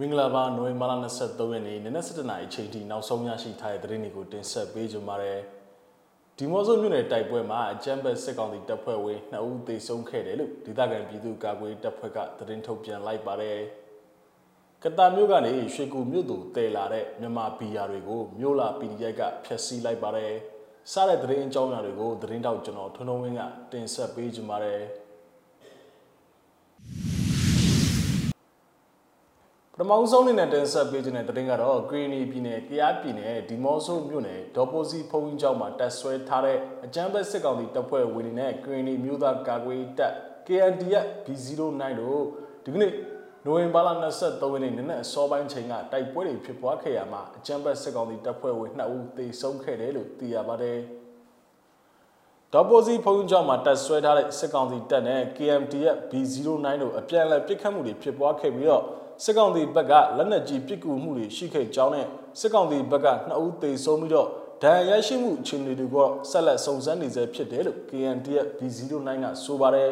မင်္ဂလာပါနိုဝင်ဘာလ23ရက်နေ့နနက်7:00နာရီအချိန်ထိနောက်ဆုံးရရှိထားတဲ့သတင်းတွေကိုတင်ဆက်ပေးကြပါမယ်။ဒီမော့ဆိုမြို့နယ်တိုက်ပွဲမှာအကြမ်းဖက်စစ်ကောင်စီတပ်ဖွဲ့ဝင်2ဦးသေဆုံးခဲ့တယ်လို့ဒေသခံပြည်သူ့ကာကွယ်တပ်ဖွဲ့ကသတင်းထုတ်ပြန်လိုက်ပါတယ်။ကတာမြို့ကနေရွှေကူမြို့သူတည်လာတဲ့မြန်မာဘီယာတွေကိုမြို့လာ PDF ကဖျက်ဆီးလိုက်ပါတယ်။စားတဲ့သတင်းအကြောင်းအရာတွေကိုသတင်းတောက်ကျွန်တော်ထွန်းထွန်းဝင်းကတင်ဆက်ပေးကြပါမယ်။ ပထမဆုံးအနေနဲ့တင်ဆက်ပေးခြင်းတဲ့တင်ကတော့ Green ပြည်နယ်၊ကြားပြည်နယ်ဒီမော့ဆိုမြို့နယ်ဒေါ်ပိုစီဖုန်းကြီးကျောင်းမှာတက်ဆွဲထားတဲ့အကြမ်းဖက်စစ်ကောင်စီတပ်ဖွဲ့ဝင်တွေနဲ့ Green မြို့သားကာကွယ်တပ် KNDF B09 တို့ဒီကနေ့နိုဝင်ဘာလ23ရက်နေ့နနက်အစောပိုင်းချိန်ကတိုက်ပွဲတွေဖြစ်ပွားခဲ့ရမှာအကြမ်းဖက်စစ်ကောင်စီတပ်ဖွဲ့ဝင်2ဦးသေဆုံးခဲ့တယ်လို့သိရပါတယ်။ဒေါ်ပိုစီဖုန်းကြောင့်မှာတက်ဆွဲထားတဲ့စစ်ကောင်စီတပ်နဲ့ KMTF B09 တို့အပြန်အလှန်ပစ်ခတ်မှုတွေဖြစ်ပွားခဲ့ပြီးတော့ စစ်ကောင်စီဘက်ကလက်နက်ကြီးပစ်ကူမှုတွေရှိခဲ့ကြောင်းနဲ့စစ်ကောင်စီဘက်ကနှစ်ဦးသေဆုံးပြီးတော့ဒဏ်ရာရရှိမှုအခြေအနေတွေကိုဆက်လက်စုံစမ်းနေဆဲဖြစ်တယ်လို့ KNDF B09 ကဆိုပါတယ်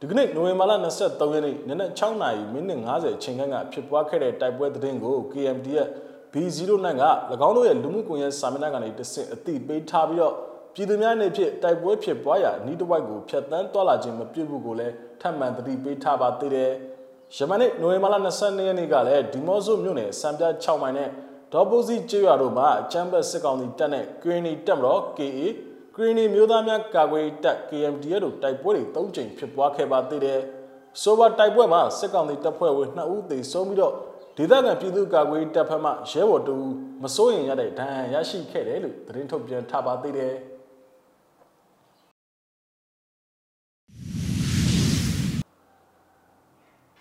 ဒီကနေ့နိုဝင်ဘာလ23ရက်နေ့နနက်6နာရီမိနစ်50ချိန်ခန့်ကဖြစ်ပွားခဲ့တဲ့တိုက်ပွဲသတင်းကို KMDF B09 က၎င်းတို့ရဲ့လူမှုကွန်ရက်စာမျက်နှာကနေတဆင့်အသိပေးထားပြီးတော့ပြည်သူများနေဖြင့်တိုက်ပွဲဖြစ်ပွားရာဤတစ်ဝိုက်ကိုဖျက်ဆီးသွားလာခြင်းမပြုတ်ဘူးကိုလည်းထပ်မံတတိပေးထားပါသေးတယ်။ ယမနေ့နိုဝင်ဘာလ22ရက်နေ့ကလည်းဒီမော့ဆိုမြို့နယ်စံပြ6မိုင်နဲ့ဒေါ်ပိုစီကျေးရွာတို့မှာအချမ်းဘတ်စစ်ကောင်စီတပ်နဲ့ဂရင်းနီတပ်မတော် KA ဂရင်းနီမျိုးသားများကာကွယ်တပ် KMDA တို့တိုက်ပွဲတွေ၃ကြိမ်ဖြစ်ပွားခဲ့ပါသေးတယ်။ဆိုပါတိုက်ပွဲမှာစစ်ကောင်စီတပ်ဖွဲ့ဝင်2ဦးသေဆုံးပြီးတော့ဒေသခံပြည်သူ့ကာကွယ်တပ်ဖက်မှရဲဘော်တူမစိုးရင်ရတဲ့ဒဏ်ရာရရှိခဲ့တယ်လို့သတင်းထုတ်ပြန်ထားပါသေးတယ်။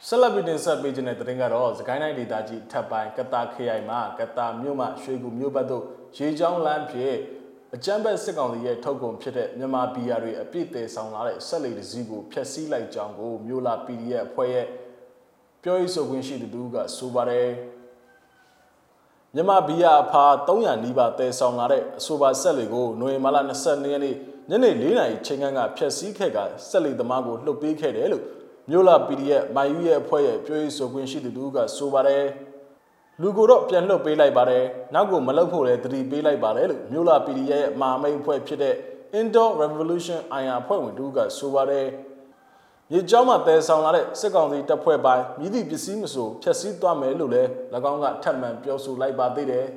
ဆက်လက်ပြီးတင်ဆက်ပေးခြင်းတဲ့တင်ကတော့စကိုင်းတိုင်းဒေသကြီးထပ်ပိုင်းကတာခရိုင်မှာကတာမြို့မှာရွှေကူမြို့ဘက်သို့ရေချောင်းလမ်းဖြင့်အကြမ်းဖက်စစ်ကောင်စီရဲ့ထုတ်ကုန်ဖြစ်တဲ့မြန်မာဘီယာတွေအပြည့်သေးဆောင်လာတဲ့ဆက်လက်တစည်းကိုဖျက်ဆီးလိုက်ကြောင်းကိုမြို့လာ PDF အဖွဲ့ရဲ့ပြောရေးဆိုခွင့်ရှိသူတို့ကဆိုပါတယ်မြန်မာဘီယာအဖာ300နီးပါးတဲဆောင်လာတဲ့အဆိုပါဆက်တွေကိုနိုဝင်ဘာလ22ရက်နေ့ညနေ4နာရီချိန်ခန့်ကဖျက်ဆီးခဲ့ကဆက်လက်သမားကိုလှုပ်ပေးခဲ့တယ်လို့ မြို့လာ PDF မိုင်ယူရဲ့အဖွဲ့ရဲ့ပြောရေးဆိုခွင့်ရှိသူတို့ကဆိုပါတယ်လူကိုတော့ပြန်လွှတ်ပေးလိုက်ပါတယ်နောက်ကိုမလုပ်ဖို့လည်းတတိပေးလိုက်ပါတယ်လို့မြို့လာ PDF ရဲ့မာမိတ်အဖွဲ့ဖြစ်တဲ့ Indoor Revolution IR အဖွဲ့ဝင်တို့ကဆိုပါတယ်မြေကျောင်းမှာတည်ဆောင်လာတဲ့စစ်ကောင်စီတပ်ဖွဲ့ပိုင်းမြည်သည့်ပစ္စည်းမဆိုဖျက်ဆီးသွားမယ်လို့လည်း၎င်းကထပ်မံပြောဆိုလိုက်ပါသေးတယ်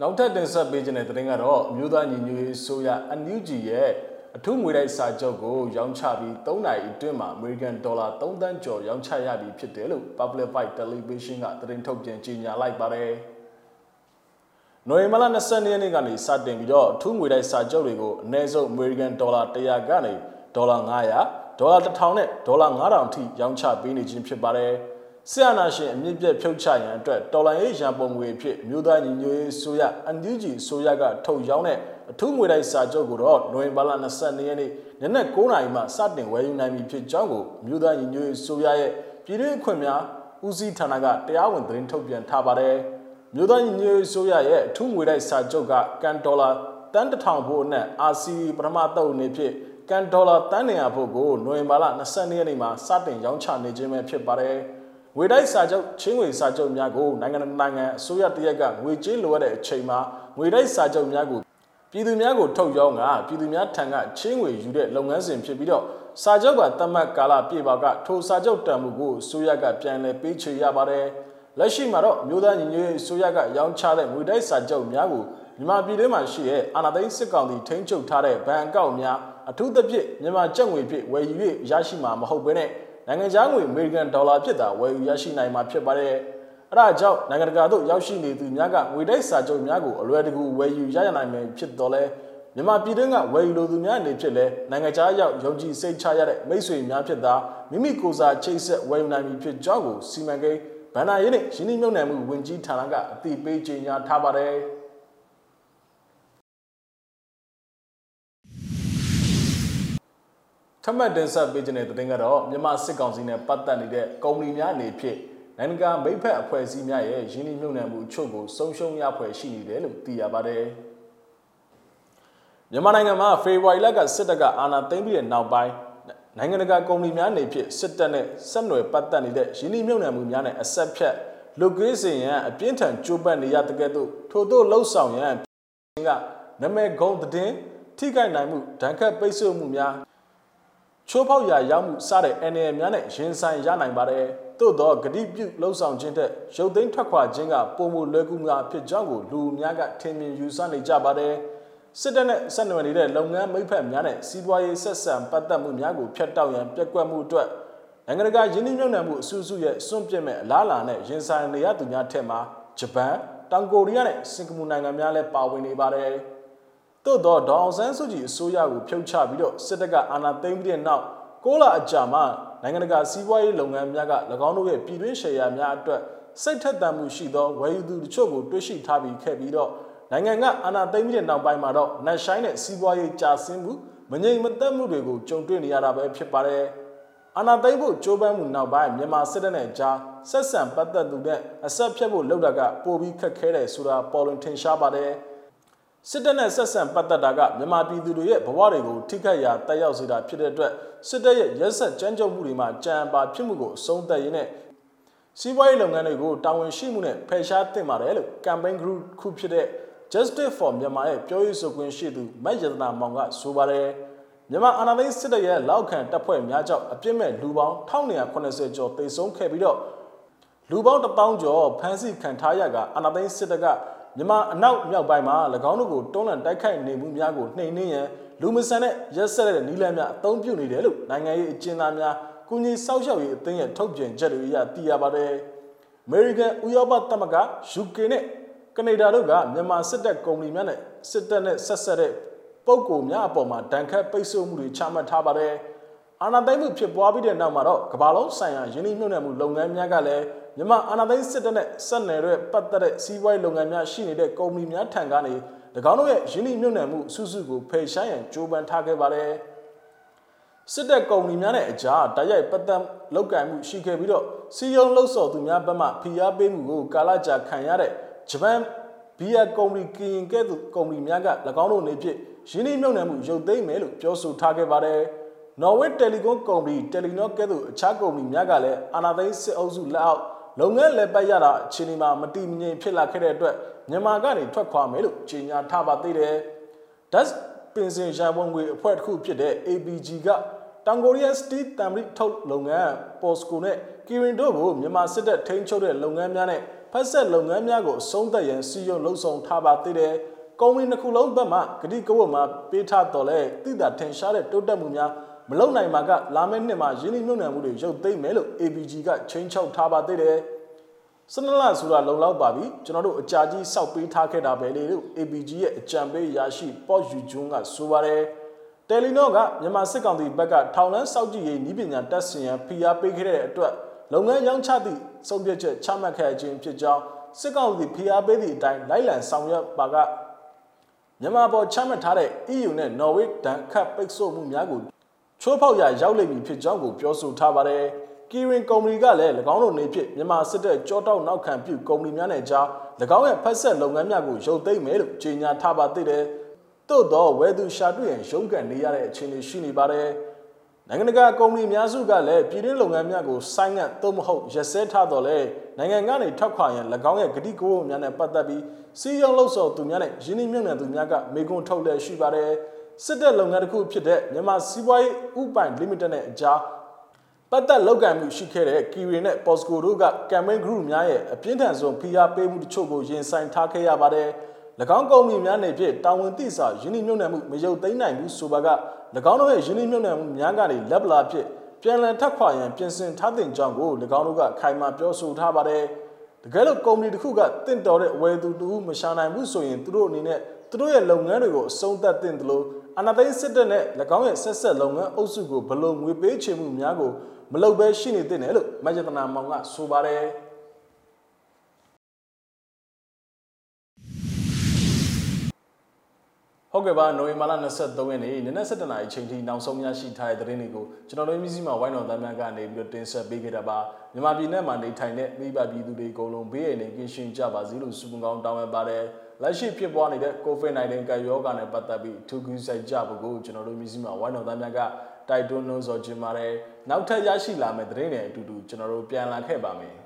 နောက်ထပ်တင်ဆက်ပေးခြင်းတဲ့တင်ကတော့အမျိုးသားညီညွတ်ရေးဆိုရအန်ယူဂျီရဲ့ အထူးငွေတိုက်စာချုပ်ကိုရောင်းချပြီး3နိုင်အတွင်းမှာ American Dollar 3သန်းကျော်ရောင်းချရပြီဖြစ်တယ်လို့ Public Fight Television ကသတင်းထုတ်ပြန်ကြေညာလိုက်ပါတယ်။နိုဝင်ဘာလ22ရက်နေ့ကနေစတင်ပြီးတော့အထူးငွေတိုက်စာချုပ်တွေကိုအနည်းဆုံး American Dollar 100ကနေဒေါ်လာ900ဒေါ်လာ1000နဲ့ဒေါ်လာ9000အထိရောင်းချပေးနေခြင်းဖြစ်ပါတယ်။ဆရာနာရှင်အမြင့်ပြတ်ဖြုတ်ချရန်အတွက်တော်လိုင်းရေးရန်ပုံငွေအဖြစ်မြို့သားညီညွတ်ရေးဆိုရ NUG ဆိုရကထုတ်ရောင်းတဲ့ အထူးငွေတိုက်စာချုပ်ကိုတော့နိုဝင်ဘာလ22ရက်နေ့နနက်9:00နာရီမှစတင်ဝယ်ယူနိုင်ပြီဖြစ်ကြောင်းကိုမြို့သားညီညွတ်ရေးဆိုရရဲ့ပြည်တွင်းအခွင့်များဦးစီးဌာနကတရားဝင်သတင်းထုတ်ပြန်ထားပါတယ်။မြို့သားညီညွတ်ရေးဆိုရရဲ့အထူးငွေတိုက်စာချုပ်ကကန်ဒေါ်လာတန်တထောင်ဖို့အနက် RC ပထမတုပ်အနေဖြင့်ကန်ဒေါ်လာတန်နေရဖို့ကိုနိုဝင်ဘာလ22ရက်နေ့မှာစတင်ရောင်းချနေခြင်းပဲဖြစ်ပါတယ်။ငွေတိုက်စာချုပ်ချင်းငွေစာချုပ်များကိုနိုင်ငံနိုင်ငံအစိုးရတရက်ကငွေကြေးလိုအပ်တဲ့အချိန်မှာငွေတိုက်စာချုပ်များကို ပြည်သူများကိုထုတ်ရောင်းကပြည်သူများထံကချင်းငွေယူတဲ့လုပ်ငန်းစဉ်ဖြစ်ပြီးတော့စာချုပ်ကတတ်မှတ်ကာလပြည့်ပါကထိုစာချုပ်တန်မှုကိုအစိုးရကပြန်လည်ပေးချေရပါတယ်လက်ရှိမှာတော့မြို့သားညီညွတ်ရေးအစိုးရကရောင်းချတဲ့ငွေတိုက်စာချုပ်များကိုမြန်မာပြည်ထဲမှာရှိတဲ့အာဏာသိမ်းစစ်ကောင်စီထိန်းချုပ်ထားတဲ့ဘဏ်အကောင့်များအထူးသဖြင့်မြန်မာကျပ်ငွေဖြင့်ဝယ်ယူ၍ရရှိမှာမဟုတ်ဘဲနဲ့နိုင်ငံခြားငွေအမေရိကန်ဒေါ်လာဖြစ်တာဝယ်ယူရရှိနိုင်မှာဖြစ်ပါတယ်။ အဲဒါကြောင့်နိုင်ငံတကာသို့ရောက်ရှိနေသူများကငွေတိုက်စာချုပ်များကိုအလွယ်တကူဝယ်ယူရရနိုင်မယ်ဖြစ်တော်လဲမြန်မာပြည်တွင်းကဝယ်ယူလိုသူများအနေဖြင့်လဲနိုင်ငံခြားရောက်ယုံကြည်စိတ်ချရတဲ့မိတ်ဆွေများဖြစ်တာမိမိကိုယ်စားချိတ်ဆက်ဝယ်ယူနိုင်ပြီဖြစ်ကြောင်းကိုစီမံကိန်းဗန္ဒာရေးနဲ့ရင်းနှီးမြှုပ်နှံမှုဝင်ကြီးဌာနကအသိပေးကြေညာထားပါတယ်။ထမှတ်တင်ဆက်ပေးခြင်းတဲ့တင်ကတော့မြန်မာစစ်ကောင်စီနဲ့ပတ်သက်နေတဲ့ကုမ္ပဏီများအနေဖြင့် နိုင်ငံကမိဖက်အဖွဲ့အစည်းများရဲ့ရင်းနှီးမြှုပ်နှံမှုအချို့ကိုဆုံးရှုံးရဖွယ်ရှိနေတယ်လို့သိရပါတယ်မြန်မာနိုင်ငံမှာဖေဖော်ဝါရီလကစစ်တပ်ကအာဏာသိမ်းပြီးတဲ့နောက်ပိုင်းနိုင်ငံတကာကုမ္ပဏီများနေဖြင့်စစ်တပ်နဲ့ဆက်နွယ်ပတ်သက်နေတဲ့ရင်းနှီးမြှုပ်နှံမှုများနဲ့အဆက်ဖြတ်လုတ်ကင်းစင်ရန်အပြင်းထန်ကြိုးပမ်းနေရတဲ့ကဲ့သို့ထို့သောလှုပ်ဆောင်ရန်ကနမဲဂုံသတင်းထိခိုက်နိုင်မှုဒဏ်ခတ်ပိတ်ဆို့မှုများချိုးဖောက်ရာရောက်မှုစတဲ့အနေအများနဲ့ရင်ဆိုင်ရနိုင်ပါတယ်။ သို့သောဂတိပြုလှုပ်ဆောင်ခြင်းတဲ့ရုပ်သိမ်းထွက်ခွာခြင်းကပုံမလွယ်ကူများဖြစ်ကြောင်းကိုလူအများကထင်မြင်ယူဆနေကြပါတယ်။စစ်တပ်နဲ့ဆက်နွယ်နေတဲ့လုပ်ငန်းမိဖက်များနဲ့စီးပွားရေးဆက်ဆံပတ်သက်မှုများကိုဖျက်တောက်ရန်ပြက်ကွက်မှုအတွက်နိုင်ငံတကာယင်းနှိမ့်ညွန့်နှံမှုအစုစုရဲ့စွန့်ပစ်မဲ့အလားအလာနဲ့ရင်ဆိုင်နေရသူများထက်မှာဂျပန်တောင်ကိုရီးယားနဲ့စင်ကာပူနိုင်ငံများလည်းပါဝင်နေပါတယ်။သို့သောဒေါအောင်ဆန်းစုကြည်အစိုးရကိုဖြုတ်ချပြီးတော့စစ်တပ်ကအာဏာသိမ်းပြီးတဲ့နောက်ကိုလာအကြမှာ နိုင်ငံတကာစီးပွားရေးလုပ်ငန်းများက၎င်းတို့ရဲ့ပြည်တွင်းရှယ်ယာများအတွက်စိတ်ထက်သန်မှုရှိသောဝယ်ယူသူတချို့ကိုတွေ့ရှိထားပြီးခဲ့ပြီးတော့နိုင်ငံကအာဏာသိမ်းပြီးတဲ့နောက်ပိုင်းမှာတော့နတ်ဆိုင်တဲ့စီးပွားရေးကြာဆင်းမှုမငြိမ်မသက်မှုတွေကိုကြုံတွေ့နေရတာပဲဖြစ်ပါတယ်။အာဏာသိမ်းဖို့ကြိုးပမ်းမှုနောက်ပိုင်းမြန်မာစစ်တပ်နဲ့ကြားဆက်ဆံပတ်သက်သူနဲ့အဆက်ဖြတ်ဖို့လုပ်တာကပိုပြီးခက်ခဲတယ်ဆိုတာပေါ်လွင်ထင်ရှားပါတယ်။ စစ်တပ်နဲ့ဆက်ဆံပတ်သက်တာကမြန်မာပြည်သူတွေရဲ့ဘဝတွေကိုထိခိုက်ရာတက်ရောက်စေတာဖြစ်တဲ့အတွက်စစ်တပ်ရဲ့ရက်ဆက်ကြမ်းကြုတ်မှုတွေမှာကြံပါဖြစ်မှုကိုအဆုံးသတ်ရင်းနဲ့စီးပွားရေးလုပ်ငန်းတွေကိုတာဝန်ရှိမှုနဲ့ဖယ်ရှားသင့်ပါတယ်လို့ campaign group ခုဖြစ်တဲ့ Justice for Myanmar ရဲ့ပြောရေးဆိုခွင့်ရှိသူမတ်ယတနာမောင်ကဆိုပါတယ်မြန်မာအာဏာသိမ်းစစ်တပ်ရဲ့လောက်ခံတပ်ဖွဲ့များကြောင့်အပြစ်မဲ့လူပေါင်း1980ကျော်တိတ်ဆုံးခဲ့ပြီးတော့လူပေါင်း1000ကျော်ဖမ်းဆီးခံထားရကအာဏာသိမ်းစစ်တပ်က မြန်မာအနောက်မြောက်ပိုင်းမှာ၎င်းတို့ကိုတွန်းလှန်တိုက်ခိုက်နေမှုများကိုနှိမ်နင်းရန်လူမဆန်တဲ့ရက်ဆက်တဲ့နီလန်းများအသုံးပြုနေတယ်လို့နိုင်ငံရေးအကျဉ်းသားများကုညီစောက်ရှောက်ရေးအသင်းရဲ့ထုတ်ပြန်ချက်တွေအရသိရပါတယ်။ American ဥရောပသမဂ္ဂ UK နဲ့ကနေဒါတို့ကမြန်မာစစ်တပ်ကုမ္ပဏီများနဲ့စစ်တပ်နဲ့ဆက်ဆက်တဲ့ပုံကိုများအပေါ်မှာဒဏ်ခတ်ပိတ်ဆို့မှုတွေချမှတ်ထားပါတယ်။ အာဏာသိမ်းမှုဖြစ်ပွားပြီးတဲ့နောက်မှာတော့ကမ္ဘာလုံးဆိုင်ရာယင်းနှိမ့်ညွှန်မှုလုပ်ငန်းများကလည်းမြန်မာအာဏာသိမ်းစစ်တပ်နဲ့ဆက်နွယ်တဲ့ပတ်သက်တဲ့စီးပွားရေးလုပ်ငန်းများရှိနေတဲ့ကုမ္ပဏီများထံကနေ၎င်းတို့ရဲ့ယင်းနှိမ့်ညွှန်မှုစုစုကိုဖယ်ရှားရန်ကြိုးပမ်းထားခဲ့ပါတယ်။စစ်တပ်ကုမ္ပဏီများနဲ့အကြားတိုက်ရိုက်ပတ်သက်လုပ်ကံမှုရှိခဲ့ပြီးတော့စီယုံလှုပ်ဆော်သူများဘက်မှဖိအားပေးမှုကိုကာလကြာခံရတဲ့ဂျပန်ဘီယာကုမ္ပဏီကရင်ကဲ့သို့ကုမ္ပဏီများက၎င်းတို့နေဖြင့်ရင်းနှီးမြှုပ်နှံမှုရုပ်သိမ်းမယ်လို့ပြောဆိုထားခဲ့ပါတယ်။ နော်ဝေတယ်လီကွန်ကုမ္ပဏီတယ်လီနော့ကဲ့သို့အခြားကုမ္ပဏီများကလည်းအာနာသိန်းစစ်အုပ်စုလက်အောက်လုပ်ငန်းလက်ပတ်ရတာအခြေအနေမှာမတည်မငြိမ်ဖြစ်လာခဲ့တဲ့အတွက်မြန်မာကနေထွက်ခွာမယ်လို့ကြေညာထားပါသေးတယ်။ Das ပင်စင်ရန်ပုံငွေအဖွဲ့တစ်ခုဖြစ်တဲ့ ABG ကတောင်ကိုရီးယားစတီးတံပိထုတ်လုပ်ငန်း POSCO နဲ့ Kirin တို့ကိုမြန်မာစစ်တပ်ထိန်းချုပ်တဲ့လုပ်ငန်းများနဲ့ဖက်ဆက်လုပ်ငန်းများကိုအဆုံးသတ်ရန်စီယုံလှုံ့ဆော်ထားပါသေးတယ်။ကုမ္ပဏီတစ်ခုလုံးဘက်မှဂတိကဝတ်မှာပေးထားတော်လဲတိတာထင်ရှားတဲ့တိုးတက်မှုများ မလုံနိုင်မှာကလာမယ့်နှစ်မှာရင်းနှီးမြှုပ်နှံမှုတွေရုပ်သိမ်းမယ်လို့ ABG ကချိန်ချောက်ထားပါသေးတယ်။စနလဆိုတာလုံလောက်ပါပြီကျွန်တော်တို့အကြာကြီးစောက်ပေးထားခဲ့တာပဲလေလို့ ABG ရဲ့အကြံပေးရရှိပေါ့ယူဂျွန်းကဆိုပါတယ်။တယ်လီနော့ကမြန်မာစစ်ကောင်စီဘက်ကထောင်လန်းစောက်ကြည့်ရေးဤပညာတက်ဆင်ရန်ဖိအားပေးခဲ့တဲ့အတွက်လုပ်ငန်းရောင်းချသည့်ဆုံးဖြတ်ချက်ချမှတ်ခဲ့ခြင်းဖြစ်ကြောင်းစစ်ကောင်စီဖိအားပေးသည့်အတိုင်းလိုက်လံဆောင်ရွက်ပါကမြန်မာပေါ်ချမှတ်ထားတဲ့ EU နဲ့ Norway ဒဏ်ခတ်ပိတ်ဆို့မှုများကို ချိုးဖောက်ရရောက်လိမ့်မည်ဖြစ်ကြောင်းကိုပြောဆိုထားပါတယ်။ Kirin ကုမ္ပဏီကလည်း၎င်းတို့နေဖြင့်မြန်မာစစ်တပ်ကြောတောက်နောက်ခံပြုကုမ္ပဏီများနဲ့ကြား၎င်းရဲ့ဖက်ဆက်လုပ်ငန်းများကိုရုပ်သိမ်းမယ်လို့ကြေညာထားပါသေးတယ်။သို့တော့ဝယ်သူရှာတွေ့ရင်ရုံးကန်နေရတဲ့အခြေအနေရှိနေပါတယ်။နိုင်ငံတကာကုမ္ပဏီများစုကလည်းပြည်တွင်းလုပ်ငန်းများကိုဆိုင်းငံ့သို့မဟုတ်ရက်စဲထားတော့လဲနိုင်ငံကနေထွက်ခွာရန်၎င်းရဲ့ဂတိကဝတ်များနဲ့ပတ်သက်ပြီးစီးရုံးလှုပ်ဆော်သူများနဲ့ရင်းနှီးမြှုပ်နှံသူများကမေကွန်းထုတ်လည်းရှိပါတယ် စစ်တပ်လုပ်ငန်းတစ်ခုဖြစ်တဲ့မြန်မာစီးပွားရေးဥပိုင် limited နဲ့အကြားပတ်သက်လောက်ကံမှုရှိခဲ့တဲ့ Kiwi နဲ့ Posco တို့က campaign group များရဲ့အပြင်းထန်ဆုံးဖိအားပေးမှုတချို့ကိုရင်ဆိုင်ထားခဲ့ရပါတယ်၎င်းကုမ္ပဏီများနေဖြင့်တာဝန်သိစာယင်းနှိမ့်ညွှန်နှံမှုမရုပ်သိမ်းနိုင်ဘူးဆိုပါက၎င်းတို့ရဲ့ယင်းနှိမ့်ညွှန်နှံမှုများကနေလက်ပလာဖြစ်ပြန်လည်ထပ်ခွာရန်ပြင်ဆင်ထားတဲ့ကြောင်းကို၎င်းတို့ကခိုင်မာပြောဆိုထားပါတယ်တကယ်လို့ကုမ္ပဏီတစ်ခုကတင့်တော်တဲ့ဝယ်သူတူမရှာနိုင်ဘူးဆိုရင်သူတို့အနေနဲ့သူတို့ရဲ့လုပ်ငန်းတွေကိုအဆုံးသတ်တင်တယ်လို့ အနာသိန်းစစ်တပ်နဲ့၎င်းရဲ့ဆက်ဆက်လုပ်ငန်းအုပ်စုကိုဘလို့ငွေပေးချေမှုများကိုမလုပ်ဘဲရှိနေတဲ့လို့မဂျတနာမောင်ကဆိုပါတယ်ဟုတ်ကဲ့ပါနိုဝင်ဘာလ23ရက်နေ့နနက်7:00နာရီချိန်ထိနောက်ဆုံးရရှိထားတဲ့သတင်းတွေကိုကျွန်တော်တို့မြစည်းမှာဝိုင်းတော်သားများကနေပြီးတော့တင်ဆက်ပေးခဲ့တာပါမြန်မာပြည်နယ်မှာနေထိုင်တဲ့မိဘပြည်သူတွေအကုန်လုံးဘေးရည်နေကင်းရှင်းကြပါစေလို့ဆုမကောင်းတောင်းပန်ပါတယ် လက်ရှိဖြစ်ပွားနေတဲ့ COVID-19 ကပ်ရောဂါနဲ့ပတ်သက်ပြီးထူးထူးဆိုင်ကြဖို့ကိုကျွန်တော်တို့မြစည်းမှာဝိုင်းတော်သားများကတတိုက်တွန်းနှိုးဆော်ခြင်းပါတယ်နောက်ထပ်ရရှိလာမယ့်သတင်းတွေအတူတူကျွန်တော်တို့ပြန်လာခဲ့ပါမယ်